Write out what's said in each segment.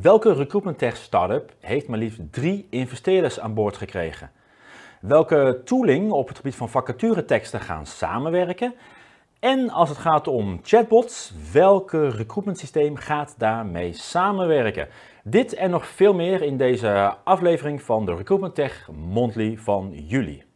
Welke recruitment tech startup heeft maar liefst drie investeerders aan boord gekregen? Welke tooling op het gebied van vacatureteksten gaan samenwerken? En als het gaat om chatbots, welke recruitment systeem gaat daarmee samenwerken? Dit en nog veel meer in deze aflevering van de Recruitment Tech Monthly van juli.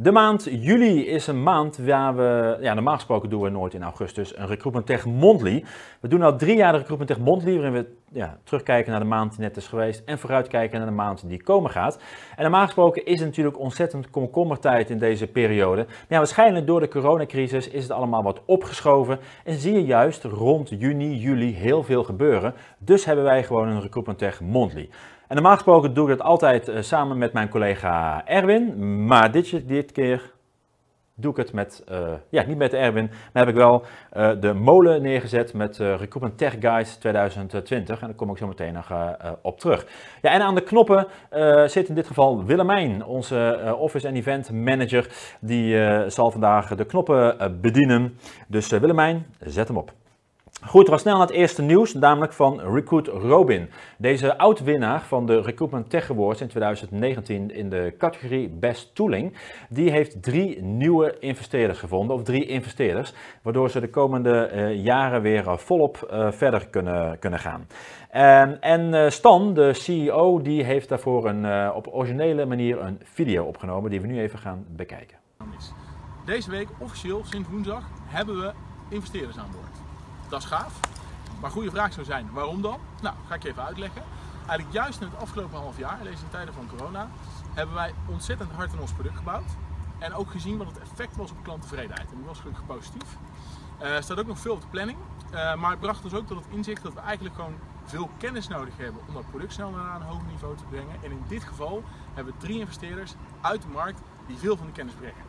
De maand juli is een maand waar we, ja, normaal gesproken doen we nooit in augustus een Recruitment Tech Monthly. We doen al drie jaar de Recruitment Tech Monthly, waarin we ja, terugkijken naar de maand die net is geweest en vooruitkijken naar de maand die komen gaat. En normaal gesproken is het natuurlijk ontzettend komkommertijd in deze periode. Maar ja, waarschijnlijk door de coronacrisis is het allemaal wat opgeschoven en zie je juist rond juni, juli heel veel gebeuren. Dus hebben wij gewoon een Recruitment Tech Monthly. En normaal gesproken doe ik dat altijd uh, samen met mijn collega Erwin. Maar dit, dit keer doe ik het met, uh, ja, niet met Erwin, maar heb ik wel uh, de molen neergezet met Recruitment Tech Guides 2020. En daar kom ik zo meteen nog op terug. Ja, en aan de knoppen zit in dit geval Willemijn, onze Office en Event Manager. Die zal vandaag de knoppen bedienen. Dus Willemijn, zet hem op. Goed, gaan snel naar het eerste nieuws, namelijk van Recruit Robin. Deze oud-winnaar van de Recruitment Tech Awards in 2019 in de categorie Best Tooling, die heeft drie nieuwe investeerders gevonden, of drie investeerders, waardoor ze de komende uh, jaren weer uh, volop uh, verder kunnen, kunnen gaan. En, en Stan, de CEO, die heeft daarvoor een, op originele manier een video opgenomen die we nu even gaan bekijken. Deze week, officieel sinds woensdag, hebben we investeerders aan boord. Dat is gaaf. Maar goede vraag zou zijn, waarom dan? Nou, ga ik je even uitleggen. Eigenlijk juist in het afgelopen half jaar, deze tijden van corona, hebben wij ontzettend hard aan ons product gebouwd. En ook gezien wat het effect was op klanttevredenheid. En die was gelukkig positief. Uh, er staat ook nog veel op de planning. Uh, maar het bracht dus ook tot het inzicht dat we eigenlijk gewoon veel kennis nodig hebben om dat product snel naar een hoger niveau te brengen. En in dit geval hebben we drie investeerders uit de markt die veel van die kennis brengen.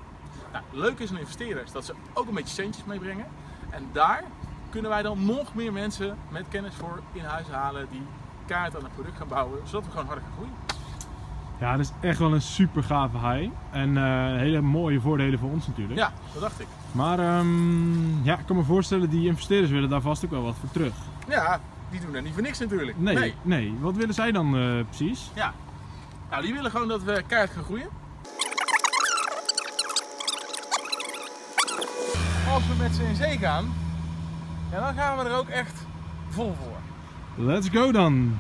Nou, leuk is aan investeerders dat ze ook een beetje centjes meebrengen. En daar kunnen wij dan nog meer mensen met kennis voor in huis halen die kaart aan het product gaan bouwen, zodat we gewoon harder gaan groeien. Ja, dat is echt wel een super gave high. En uh, hele mooie voordelen voor ons natuurlijk. Ja, dat dacht ik. Maar um, ja, ik kan me voorstellen, die investeerders willen daar vast ook wel wat voor terug. Ja, die doen er niet voor niks natuurlijk. Nee, nee. nee. Wat willen zij dan uh, precies? Ja, nou, die willen gewoon dat we kaart gaan groeien. Als we met ze in zee gaan, ja, dan gaan we er ook echt vol voor. Let's go dan!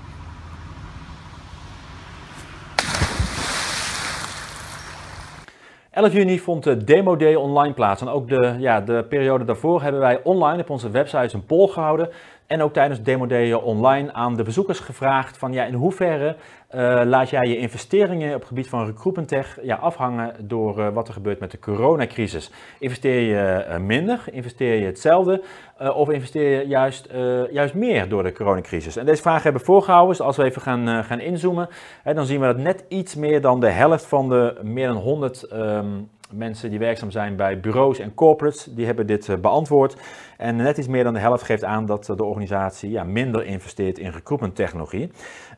...11 juni vond de Demo Day online plaats. En ook de, ja, de periode daarvoor hebben wij online op onze website een poll gehouden. En ook tijdens Demo Day online aan de bezoekers gevraagd van ja, in hoeverre uh, laat jij je investeringen op het gebied van recruitment tech ja, afhangen door uh, wat er gebeurt met de coronacrisis. Investeer je uh, minder, investeer je hetzelfde of investeer je juist, juist meer door de coronacrisis? En deze vraag hebben we voorgehouden, dus als we even gaan, gaan inzoomen, hè, dan zien we dat net iets meer dan de helft van de meer dan 100 um, mensen die werkzaam zijn bij bureaus en corporates, die hebben dit beantwoord. En net iets meer dan de helft geeft aan dat de organisatie ja, minder investeert in recruitment technologie.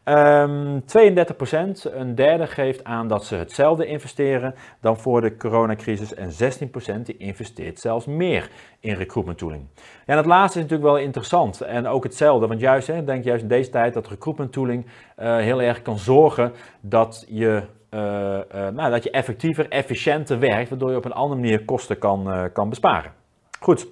Um, 32%, een derde, geeft aan dat ze hetzelfde investeren dan voor de coronacrisis. En 16% die investeert zelfs meer in recruitment tooling. Ja, en het laatste is natuurlijk wel interessant. En ook hetzelfde, want juist, hè, denk juist in deze tijd dat recruitment tooling uh, heel erg kan zorgen dat je nou, dat je effectiever, efficiënter werkt, waardoor je op een andere manier kosten kan, uh, kan besparen. Goed.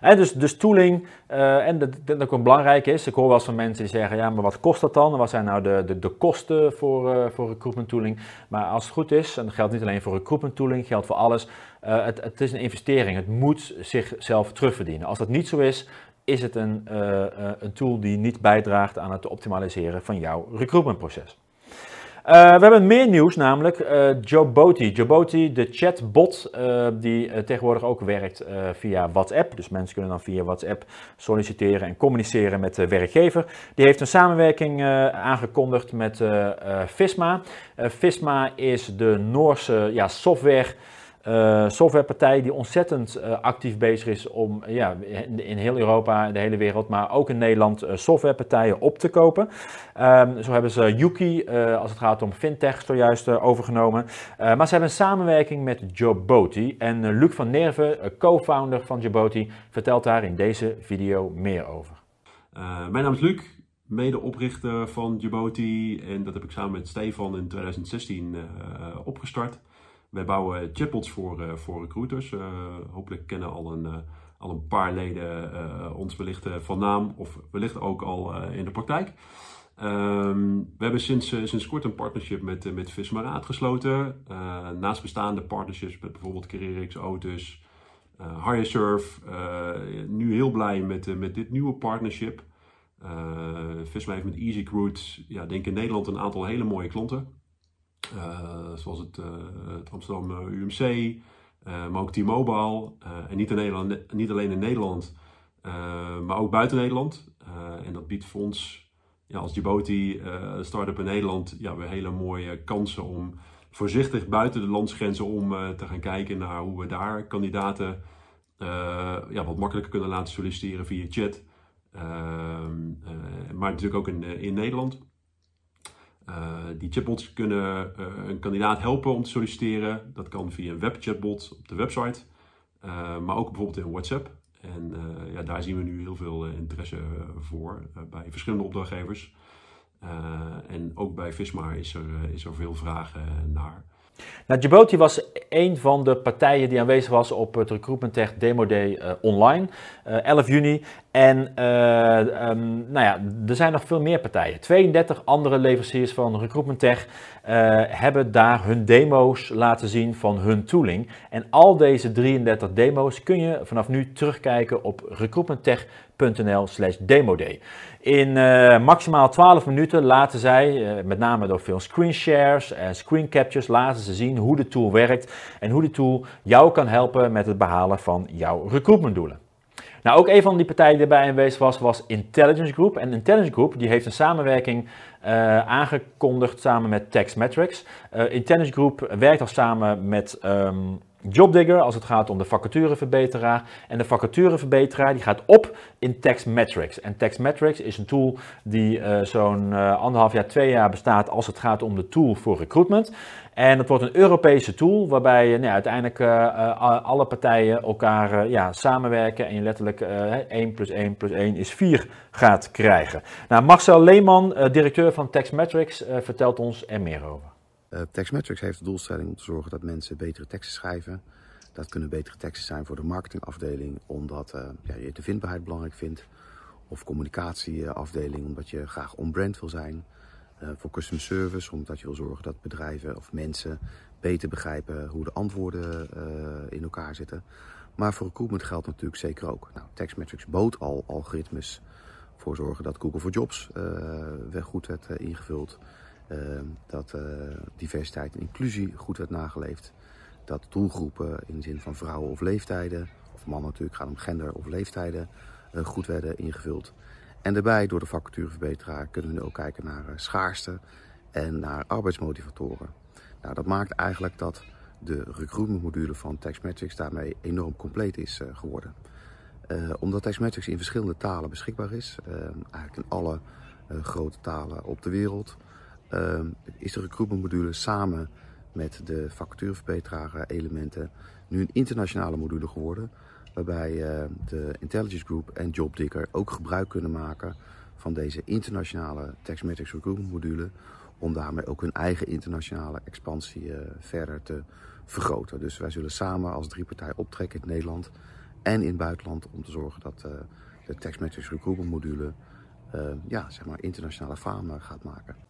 Dus, dus tooling, en dat, dat ook belangrijk is, ik hoor wel eens van mensen die zeggen, ja, maar wat kost dat dan? Wat zijn nou de, de, de kosten voor, voor recruitment tooling? Maar als het goed is, en dat geldt niet alleen voor recruitment tooling, geldt voor alles, het, het is een investering. Het moet zichzelf terugverdienen. Als dat niet zo is, is het een, een tool die niet bijdraagt aan het optimaliseren van jouw recruitmentproces. Uh, we hebben meer nieuws, namelijk uh, Joboti. Joboti, de chatbot uh, die tegenwoordig ook werkt via WhatsApp. Dus mensen kunnen dan via WhatsApp solliciteren en communiceren met de werkgever. Die heeft een samenwerking aangekondigd met Visma. Visma is de Noorse ja, software uh, softwarepartij die ontzettend uh, actief bezig is om ja, in, heel Europa, de hele wereld, maar ook in Nederland uh, softwarepartijen op te kopen. Um, zo hebben ze Yuki, als het gaat om fintech, zojuist overgenomen. maar ze hebben een samenwerking met Joboti. En Luc van Nerven, co-founder van Joboti, vertelt daar in deze video meer over. mijn naam is Luc, medeoprichter van Joboti. En dat heb ik samen met Stefan in 2016 opgestart. Wij bouwen chatbots voor, uh, voor recruiters. Uh, hopelijk kennen al een, uh, al een paar leden ons wellicht van naam of wellicht ook al in de praktijk. Um, we hebben sinds, sinds kort een partnership met, met Vismaraat gesloten. naast bestaande partnerships met bijvoorbeeld CareerX, Otis, uh, HireSurf. nu heel blij met, met dit nieuwe partnership. Visma heeft met EasyCruit, ja, denk in Nederland een aantal hele mooie klanten. Eh, zoals het, eh, Amsterdam eh, UMC, maar ook T-Mobile. en niet, Nederland, niet alleen in Nederland, maar ook buiten Nederland. en dat biedt voor ons ja, als Djibouti start-up in Nederland ja, weer hele mooie kansen om voorzichtig buiten de landsgrenzen om te gaan kijken naar hoe we daar kandidaten ja, wat makkelijker kunnen laten solliciteren via chat. Ehm, maar natuurlijk ook in, in Nederland. Uh, die chatbots kunnen uh, een kandidaat helpen om te solliciteren. Dat kan via een webchatbot op de website, uh, maar ook bijvoorbeeld in WhatsApp. En ja, daar zien we nu heel veel interesse voor bij verschillende opdrachtgevers. en ook bij Visma is er, is er veel vragen naar. Nou, Djibouti was een van de partijen die aanwezig was op het Recruitment Tech Demo Day uh, online, uh, 11 juni. En uh, um, nou ja, er zijn nog veel meer partijen. 32 andere leveranciers van Recruitment Tech hebben daar hun demo's laten zien van hun tooling. En al deze 33 demo's kun je vanaf nu terugkijken op recruitmenttech.nl slash demoday. In uh, maximaal 12 minuten laten zij, uh, met name door veel screenshares en screen captures, laten ze zien hoe de tool werkt en hoe de tool jou kan helpen met het behalen van jouw recruitmentdoelen. Nou, ook een van die partijen die erbij aanwezig was, was Intelligence Group. En Intelligence Group die heeft een samenwerking uh, aangekondigd samen met Taxmetrics. Uh, Intelligence Group werkt al samen met um, Jobdigger als het gaat om de vacatureverbeteraar. En de vacatureverbeteraar die gaat op in Taxmetrics. En Taxmetrics is een tool die uh, zo'n uh, anderhalf jaar, twee jaar bestaat als het gaat om de tool voor recruitment. En het wordt een Europese tool waarbij nou, uiteindelijk uh, alle partijen elkaar ja, samenwerken en je letterlijk 1 plus 1 plus 1 is 4 gaat krijgen. Nou, Marcel Leeman, directeur van Taxmetrics, vertelt ons er meer over. Uh, Taxmetrics heeft de doelstelling om te zorgen dat mensen betere teksten schrijven. Dat kunnen betere teksten zijn voor de marketingafdeling, omdat uh, ja, je de vindbaarheid belangrijk vindt. Of communicatieafdeling, omdat je graag on-brand wil zijn. Uh, voor customer service, omdat je wil zorgen dat bedrijven of mensen beter begrijpen hoe de antwoorden in elkaar zitten. Maar voor recruitment geldt natuurlijk zeker ook. Nou, Taxmetrics bood al algoritmes voor zorgen dat Google for Jobs goed werd ingevuld. Ehm, dat uh, diversiteit en inclusie goed werd nageleefd. Dat doelgroepen in de zin van vrouwen of leeftijden, of mannen natuurlijk, gaat om gender of leeftijden, uh, goed werden ingevuld. En daarbij, door de vacatureverbeteraar, kunnen we ook kijken naar uh, schaarste en naar arbeidsmotivatoren. Nou, dat maakt eigenlijk dat de recruitmentmodule van Taxmetrics daarmee enorm compleet is geworden. omdat Taxmetrics in verschillende talen beschikbaar is, eigenlijk in alle grote talen op de wereld, uh, is de recruitment samen met de vacatureverbeteraar elementen nu een internationale module geworden. Waarbij uh, de Intelligence Group en JobDigger ook gebruik kunnen maken van deze internationale Taxmetrics recruitment module. Om daarmee ook hun eigen internationale expansie uh, verder te vergroten. Dus wij zullen samen als drie partijen optrekken in Nederland en in het buitenland om te zorgen dat uh, de Taxmetrics recruitment module ja, zeg maar internationale faam gaat maken.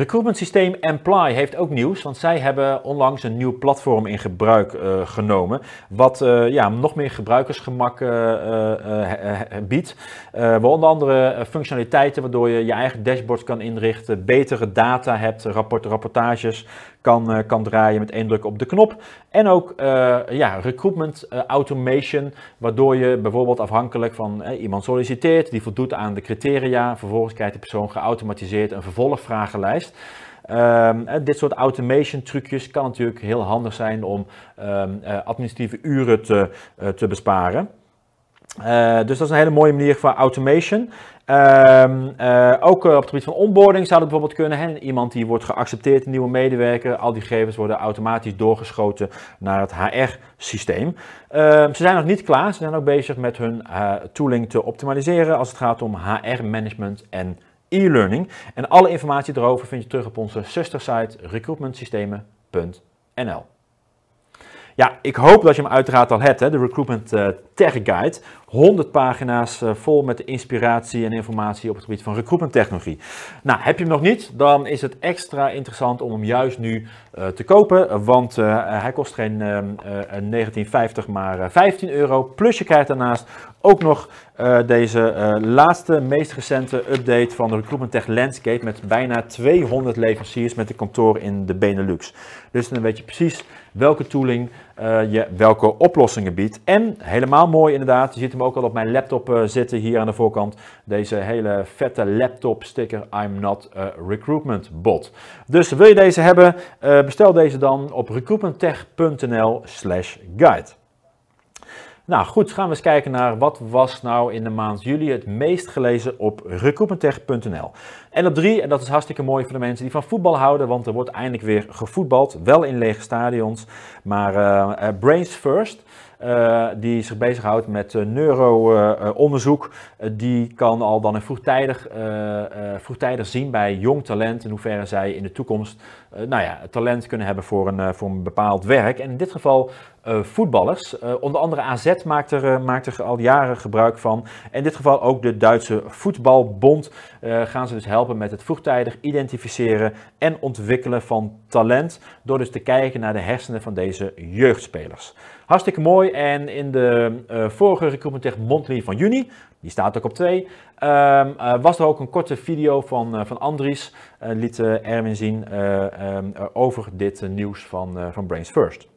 Recruitment systeem Employ heeft ook nieuws, want zij hebben onlangs een nieuw platform in gebruik uh, genomen, wat uh, ja, nog meer gebruikersgemak uh, biedt. onder andere functionaliteiten waardoor je je eigen dashboard kan inrichten, betere data hebt, rapport, rapportages kan, kan draaien met één druk op de knop. En ook ja, recruitment automation, waardoor je bijvoorbeeld afhankelijk van iemand solliciteert, die voldoet aan de criteria, vervolgens krijgt de persoon geautomatiseerd een vervolgvragenlijst. Ehm, dit soort automation trucjes kan natuurlijk heel handig zijn om ehm, administratieve uren te, te besparen. dus dat is een hele mooie manier voor automation. Ehm, eh, ook eh, op het gebied van onboarding zou dat bijvoorbeeld kunnen. Hè? Iemand die wordt geaccepteerd, een nieuwe medewerker. Al die gegevens worden automatisch doorgeschoten naar het HR-systeem. Ze zijn nog niet klaar. Ze zijn ook bezig met hun tooling te optimaliseren als het gaat om HR-management en e-learning. En alle informatie erover vind je terug op onze zustersite recruitmentsystemen.nl. Ja, ik hoop dat je hem uiteraard al hebt, hè, de Recruitment uh, Tech Guide. 100 pagina's uh, vol met inspiratie en informatie op het gebied van recruitment technologie. Nou, heb je hem nog niet, dan is het extra interessant om hem juist nu uh, te kopen, want hij kost geen 19,50 maar 15 euro. Plus je krijgt daarnaast ook nog deze laatste, meest recente update van de Recruitment Tech Landscape met bijna 200 leveranciers met een kantoor in de Benelux. Dus dan weet je precies welke tooling uh, je welke oplossingen biedt. En helemaal mooi inderdaad, je ziet hem ook al op mijn laptop zitten hier aan de voorkant. Deze hele vette laptop sticker I'm not a recruitment bot. Dus wil je deze hebben, bestel deze dan op recruitmenttech.nl slash guide. Nou goed, gaan we eens kijken naar wat was nou in de maand juli het meest gelezen op recruitmenttech.nl. En op drie, en dat is hartstikke mooi voor de mensen die van voetbal houden, want er wordt eindelijk weer gevoetbald. Wel in lege stadions, maar uh, Brains First. Uh, die zich bezighoudt met uh, neuroonderzoek, uh, die kan al dan vroegtijdig, vroegtijdig zien bij jong talent in hoeverre zij in de toekomst nou ja, talent kunnen hebben voor een, voor een bepaald werk. En in dit geval voetballers. onder andere AZ maakt er, maakt er al jaren gebruik van. In dit geval ook de Duitse Voetbalbond gaan ze dus helpen met het vroegtijdig identificeren en ontwikkelen van talent. Door dus te kijken naar de hersenen van deze jeugdspelers. Hartstikke mooi. En in de uh, vorige Recruitment Monthly van juni, die staat ook op 2, um, uh, was er ook een korte video van, uh, van Andries. liet Erwin zien um, over dit nieuws van, van Brains First.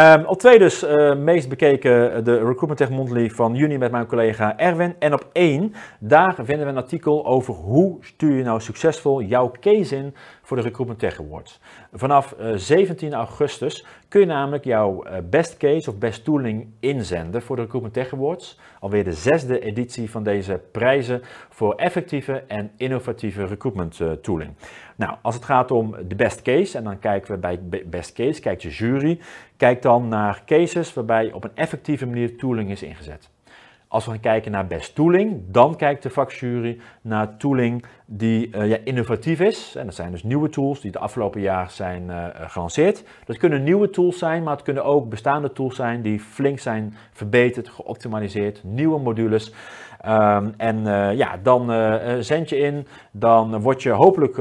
Um, op twee dus uh, meest bekeken de Recruitment Tech Monthly van juni met mijn collega Erwin. En op één, daar vinden we een artikel over hoe stuur je nou succesvol jouw case in voor de Recruitment Tech Awards. Vanaf uh, 17 augustus kun je namelijk jouw best case of best tooling inzenden voor de Recruitment Tech Awards. Alweer de zesde editie van deze prijzen voor effectieve en innovatieve recruitment tooling. Nou, als het gaat om de best case, en dan kijken we bij best case, kijkt je jury, kijk dan naar cases waarbij op een effectieve manier tooling is ingezet. Als we gaan kijken naar best tooling, dan kijkt de vakjury naar tooling die uh, ja, innovatief is. En dat zijn dus nieuwe tools die de afgelopen jaar zijn uh, gelanceerd. Dat kunnen nieuwe tools zijn, maar het kunnen ook bestaande tools zijn die flink zijn verbeterd, geoptimaliseerd, nieuwe modules. Um, en uh, ja, dan uh, zend je in, dan word je hopelijk,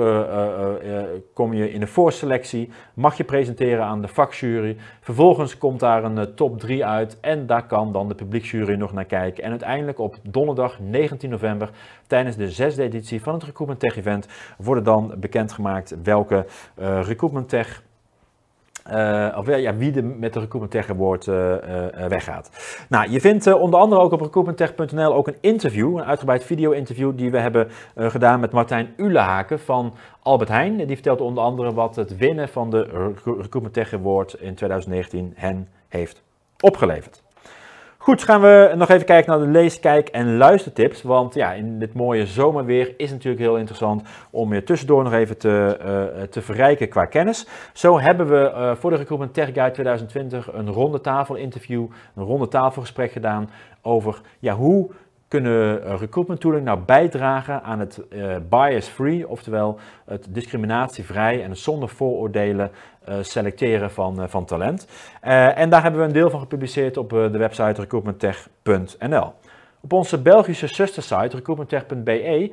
kom je in de voorselectie, mag je presenteren aan de vakjury. Vervolgens komt daar een top 3 uit en daar kan dan de publieksjury nog naar kijken. En uiteindelijk op donderdag 19 november, tijdens de zesde editie van het Recruitment Tech Event, worden dan bekendgemaakt welke Recruitment Tech uh, of ja, wie de, met de Recruitment Tech Award uh, uh, weggaat. Nou, je vindt onder andere ook op recruitmenttech.nl ook een interview, een uitgebreid video-interview die we hebben gedaan met Martijn Ulehaken van Albert Heijn. Die vertelt onder andere wat het winnen van de Recruitment Tech Award in 2019 hen heeft opgeleverd. Goed, gaan we nog even kijken naar de lees, kijk en luistertips. Want ja, in dit mooie zomerweer is het natuurlijk heel interessant om je tussendoor nog even te, uh, te verrijken qua kennis. Zo hebben we uh, voor de Recruitment Tech Guide 2020 een ronde tafel interview, een ronde tafelgesprek gedaan over ja, hoe kunnen recruitment tooling nou bijdragen aan het uh, bias-free, oftewel het discriminatievrij en zonder vooroordelen uh, selecteren van, van talent. en daar hebben we een deel van gepubliceerd op de website recruitmenttech.nl. Op onze Belgische zustersite recruitmenttech.be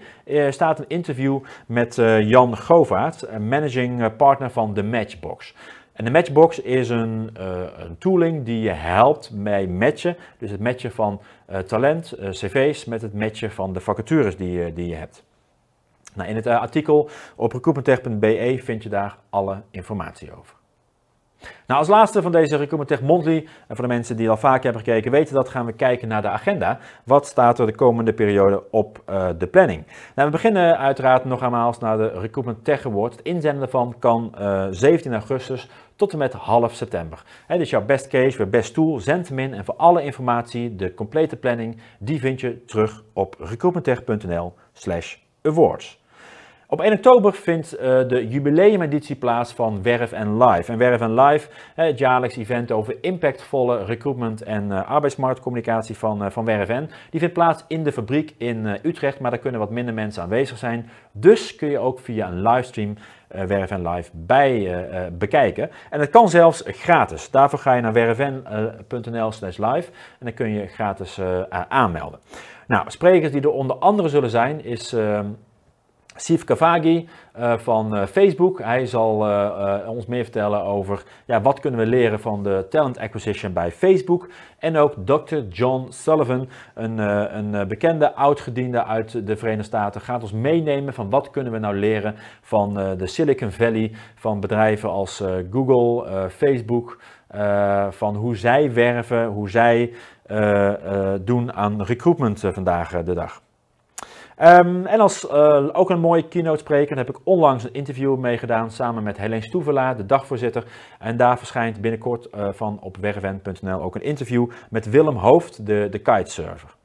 staat een interview met Jan Govaert, managing partner van The Matchbox. En de Matchbox is een, uh, een, tooling die je helpt bij matchen. Dus het matchen van uh, talent, uh, cv's, met het matchen van de vacatures die, die je hebt. Nou, in het artikel op recruitmenttech.be vind je daar alle informatie over. Nou, als laatste van deze Recruitment Monthly, en voor de mensen die al vaak hebben gekeken, weten dat, gaan we kijken naar de agenda. Wat staat er de komende periode op de planning? Nou, we beginnen uiteraard nog eenmaal naar de Recruitment Tech. Het inzenden daarvan kan uh, 17 augustus tot en met half september. He, dus jouw best case, weer best tool, zend hem in en voor alle informatie, de complete planning, die vind je terug op recruitmenttech.nl slash awards. Op 1 oktober vindt uh, de jubileumeditie plaats van Werf en Live. En Werf en Live, het jaarlijks event over impactvolle recruitment en uh, arbeidsmarktcommunicatie van, uh, van Werf en. Die vindt plaats in de fabriek in Utrecht, maar daar kunnen wat minder mensen aanwezig zijn. Dus kun je ook via een livestream Werf en Live bij bekijken. En dat kan zelfs gratis. Daarvoor ga je naar werfn.nl slash live en dan kun je gratis aanmelden. Nou, sprekers die er onder andere zullen zijn is... Steve Kavagi uh, van uh, Facebook. Hij zal uh, ons meer vertellen over ja, wat kunnen we leren van de talent acquisition bij Facebook. En ook Dr. John Sullivan, een, een bekende oud-gediende uit de Verenigde Staten, gaat ons meenemen van wat kunnen we nou leren van de Silicon Valley, van bedrijven als Google, Facebook, van hoe zij werven, hoe zij doen aan recruitment vandaag de dag. Um, en als uh, ook een mooie keynote spreker heb ik onlangs een interview meegedaan samen met Helene Stoevela, de dagvoorzitter. En daar verschijnt binnenkort uh, van op werven.nl ook een interview met Willem Hoofd, de, de kitesurfer.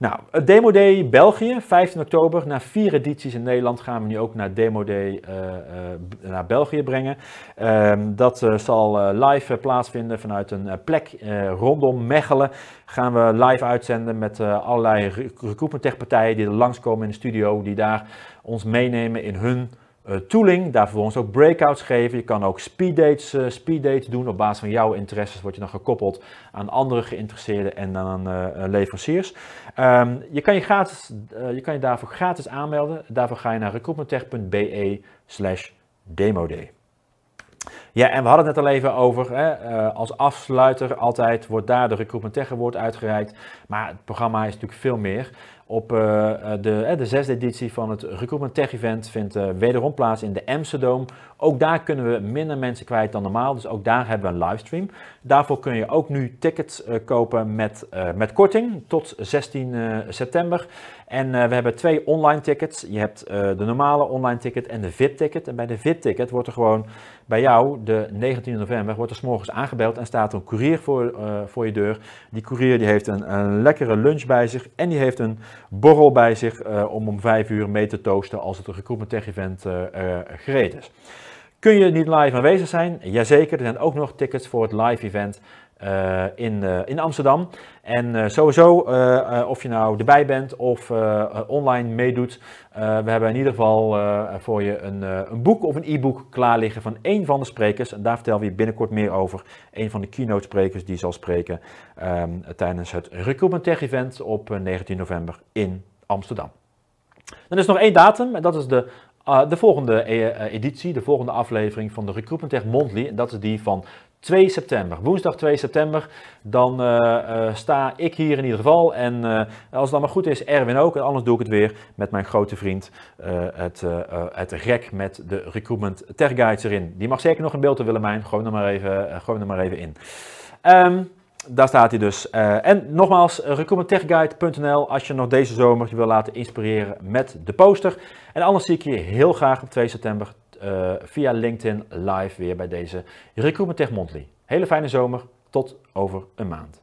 Nou, Demo Day België, 15 oktober. Na vier edities in Nederland gaan we nu ook naar Demo Day uh, uh, naar België brengen. Uh, dat uh, zal live plaatsvinden vanuit een plek rondom Mechelen. Gaan we live uitzenden met allerlei recruitment tech partijen die er langskomen in de studio. Die daar ons meenemen in hun tooling. Daar vervolgens ook breakouts geven. Je kan ook speeddates, uh, speeddates doen. Op basis van jouw interesses word je dan gekoppeld aan andere geïnteresseerden en aan uh, leveranciers. Um, je, kan je, gratis, je kan je daarvoor gratis aanmelden. Daarvoor ga je naar recruitmenttech.be slash demoday. Ja, en we hadden het net al even over, hè, als afsluiter altijd wordt daar de Recruitment Tech Award uitgereikt. Maar het programma is natuurlijk veel meer. Op uh, de, uh, de zesde editie van het Recruitment Tech Event vindt uh, wederom plaats in de Amsterdam. Ook daar kunnen we minder mensen kwijt dan normaal, dus ook daar hebben we een livestream. Daarvoor kun je ook nu tickets kopen met, met korting tot 16 september. En we hebben twee online tickets. Je hebt de normale online ticket en de VIP-ticket. En bij de VIP-ticket wordt er gewoon bij jou de 19 november wordt er s morgens aangebeld en staat een courier voor, voor je deur. Die courier die heeft een, een lekkere lunch bij zich en die heeft een borrel bij zich uh, om om vijf uur mee te toosten als het een recruitment tech event uh, gereed is. Kun je niet live aanwezig zijn? Jazeker, er zijn ook nog tickets voor het live event uh, in, uh, in Amsterdam. En uh, sowieso, of je nou erbij bent of online meedoet, we hebben in ieder geval voor je een, een boek of een e-book klaar liggen van één van de sprekers. En daar vertellen we je binnenkort meer over. Een van de keynote sprekers die zal spreken um, tijdens het Recruitment Tech Event op 19 november in Amsterdam. Dan is nog één datum en dat is de de volgende editie, de volgende aflevering van de Recruitment Tech Monthly. En dat is die van 2 september, woensdag 2 september, dan uh, uh, sta ik hier in ieder geval. En uh, als het maar goed is, Erwin ook. En anders doe ik het weer met mijn grote vriend, het, het rek met de Recruitment Tech Guides erin. Die mag zeker nog in beeld, Willemijn. Gooi er maar even, gooi er maar even in. Um, daar staat hij dus. en nogmaals, recruitmenttechguide.nl als je nog deze zomer je wil laten inspireren met de poster. En anders zie ik je heel graag op 2 september uh, via LinkedIn live weer bij deze Recruitment Tech Monthly. Hele fijne zomer, tot over een maand.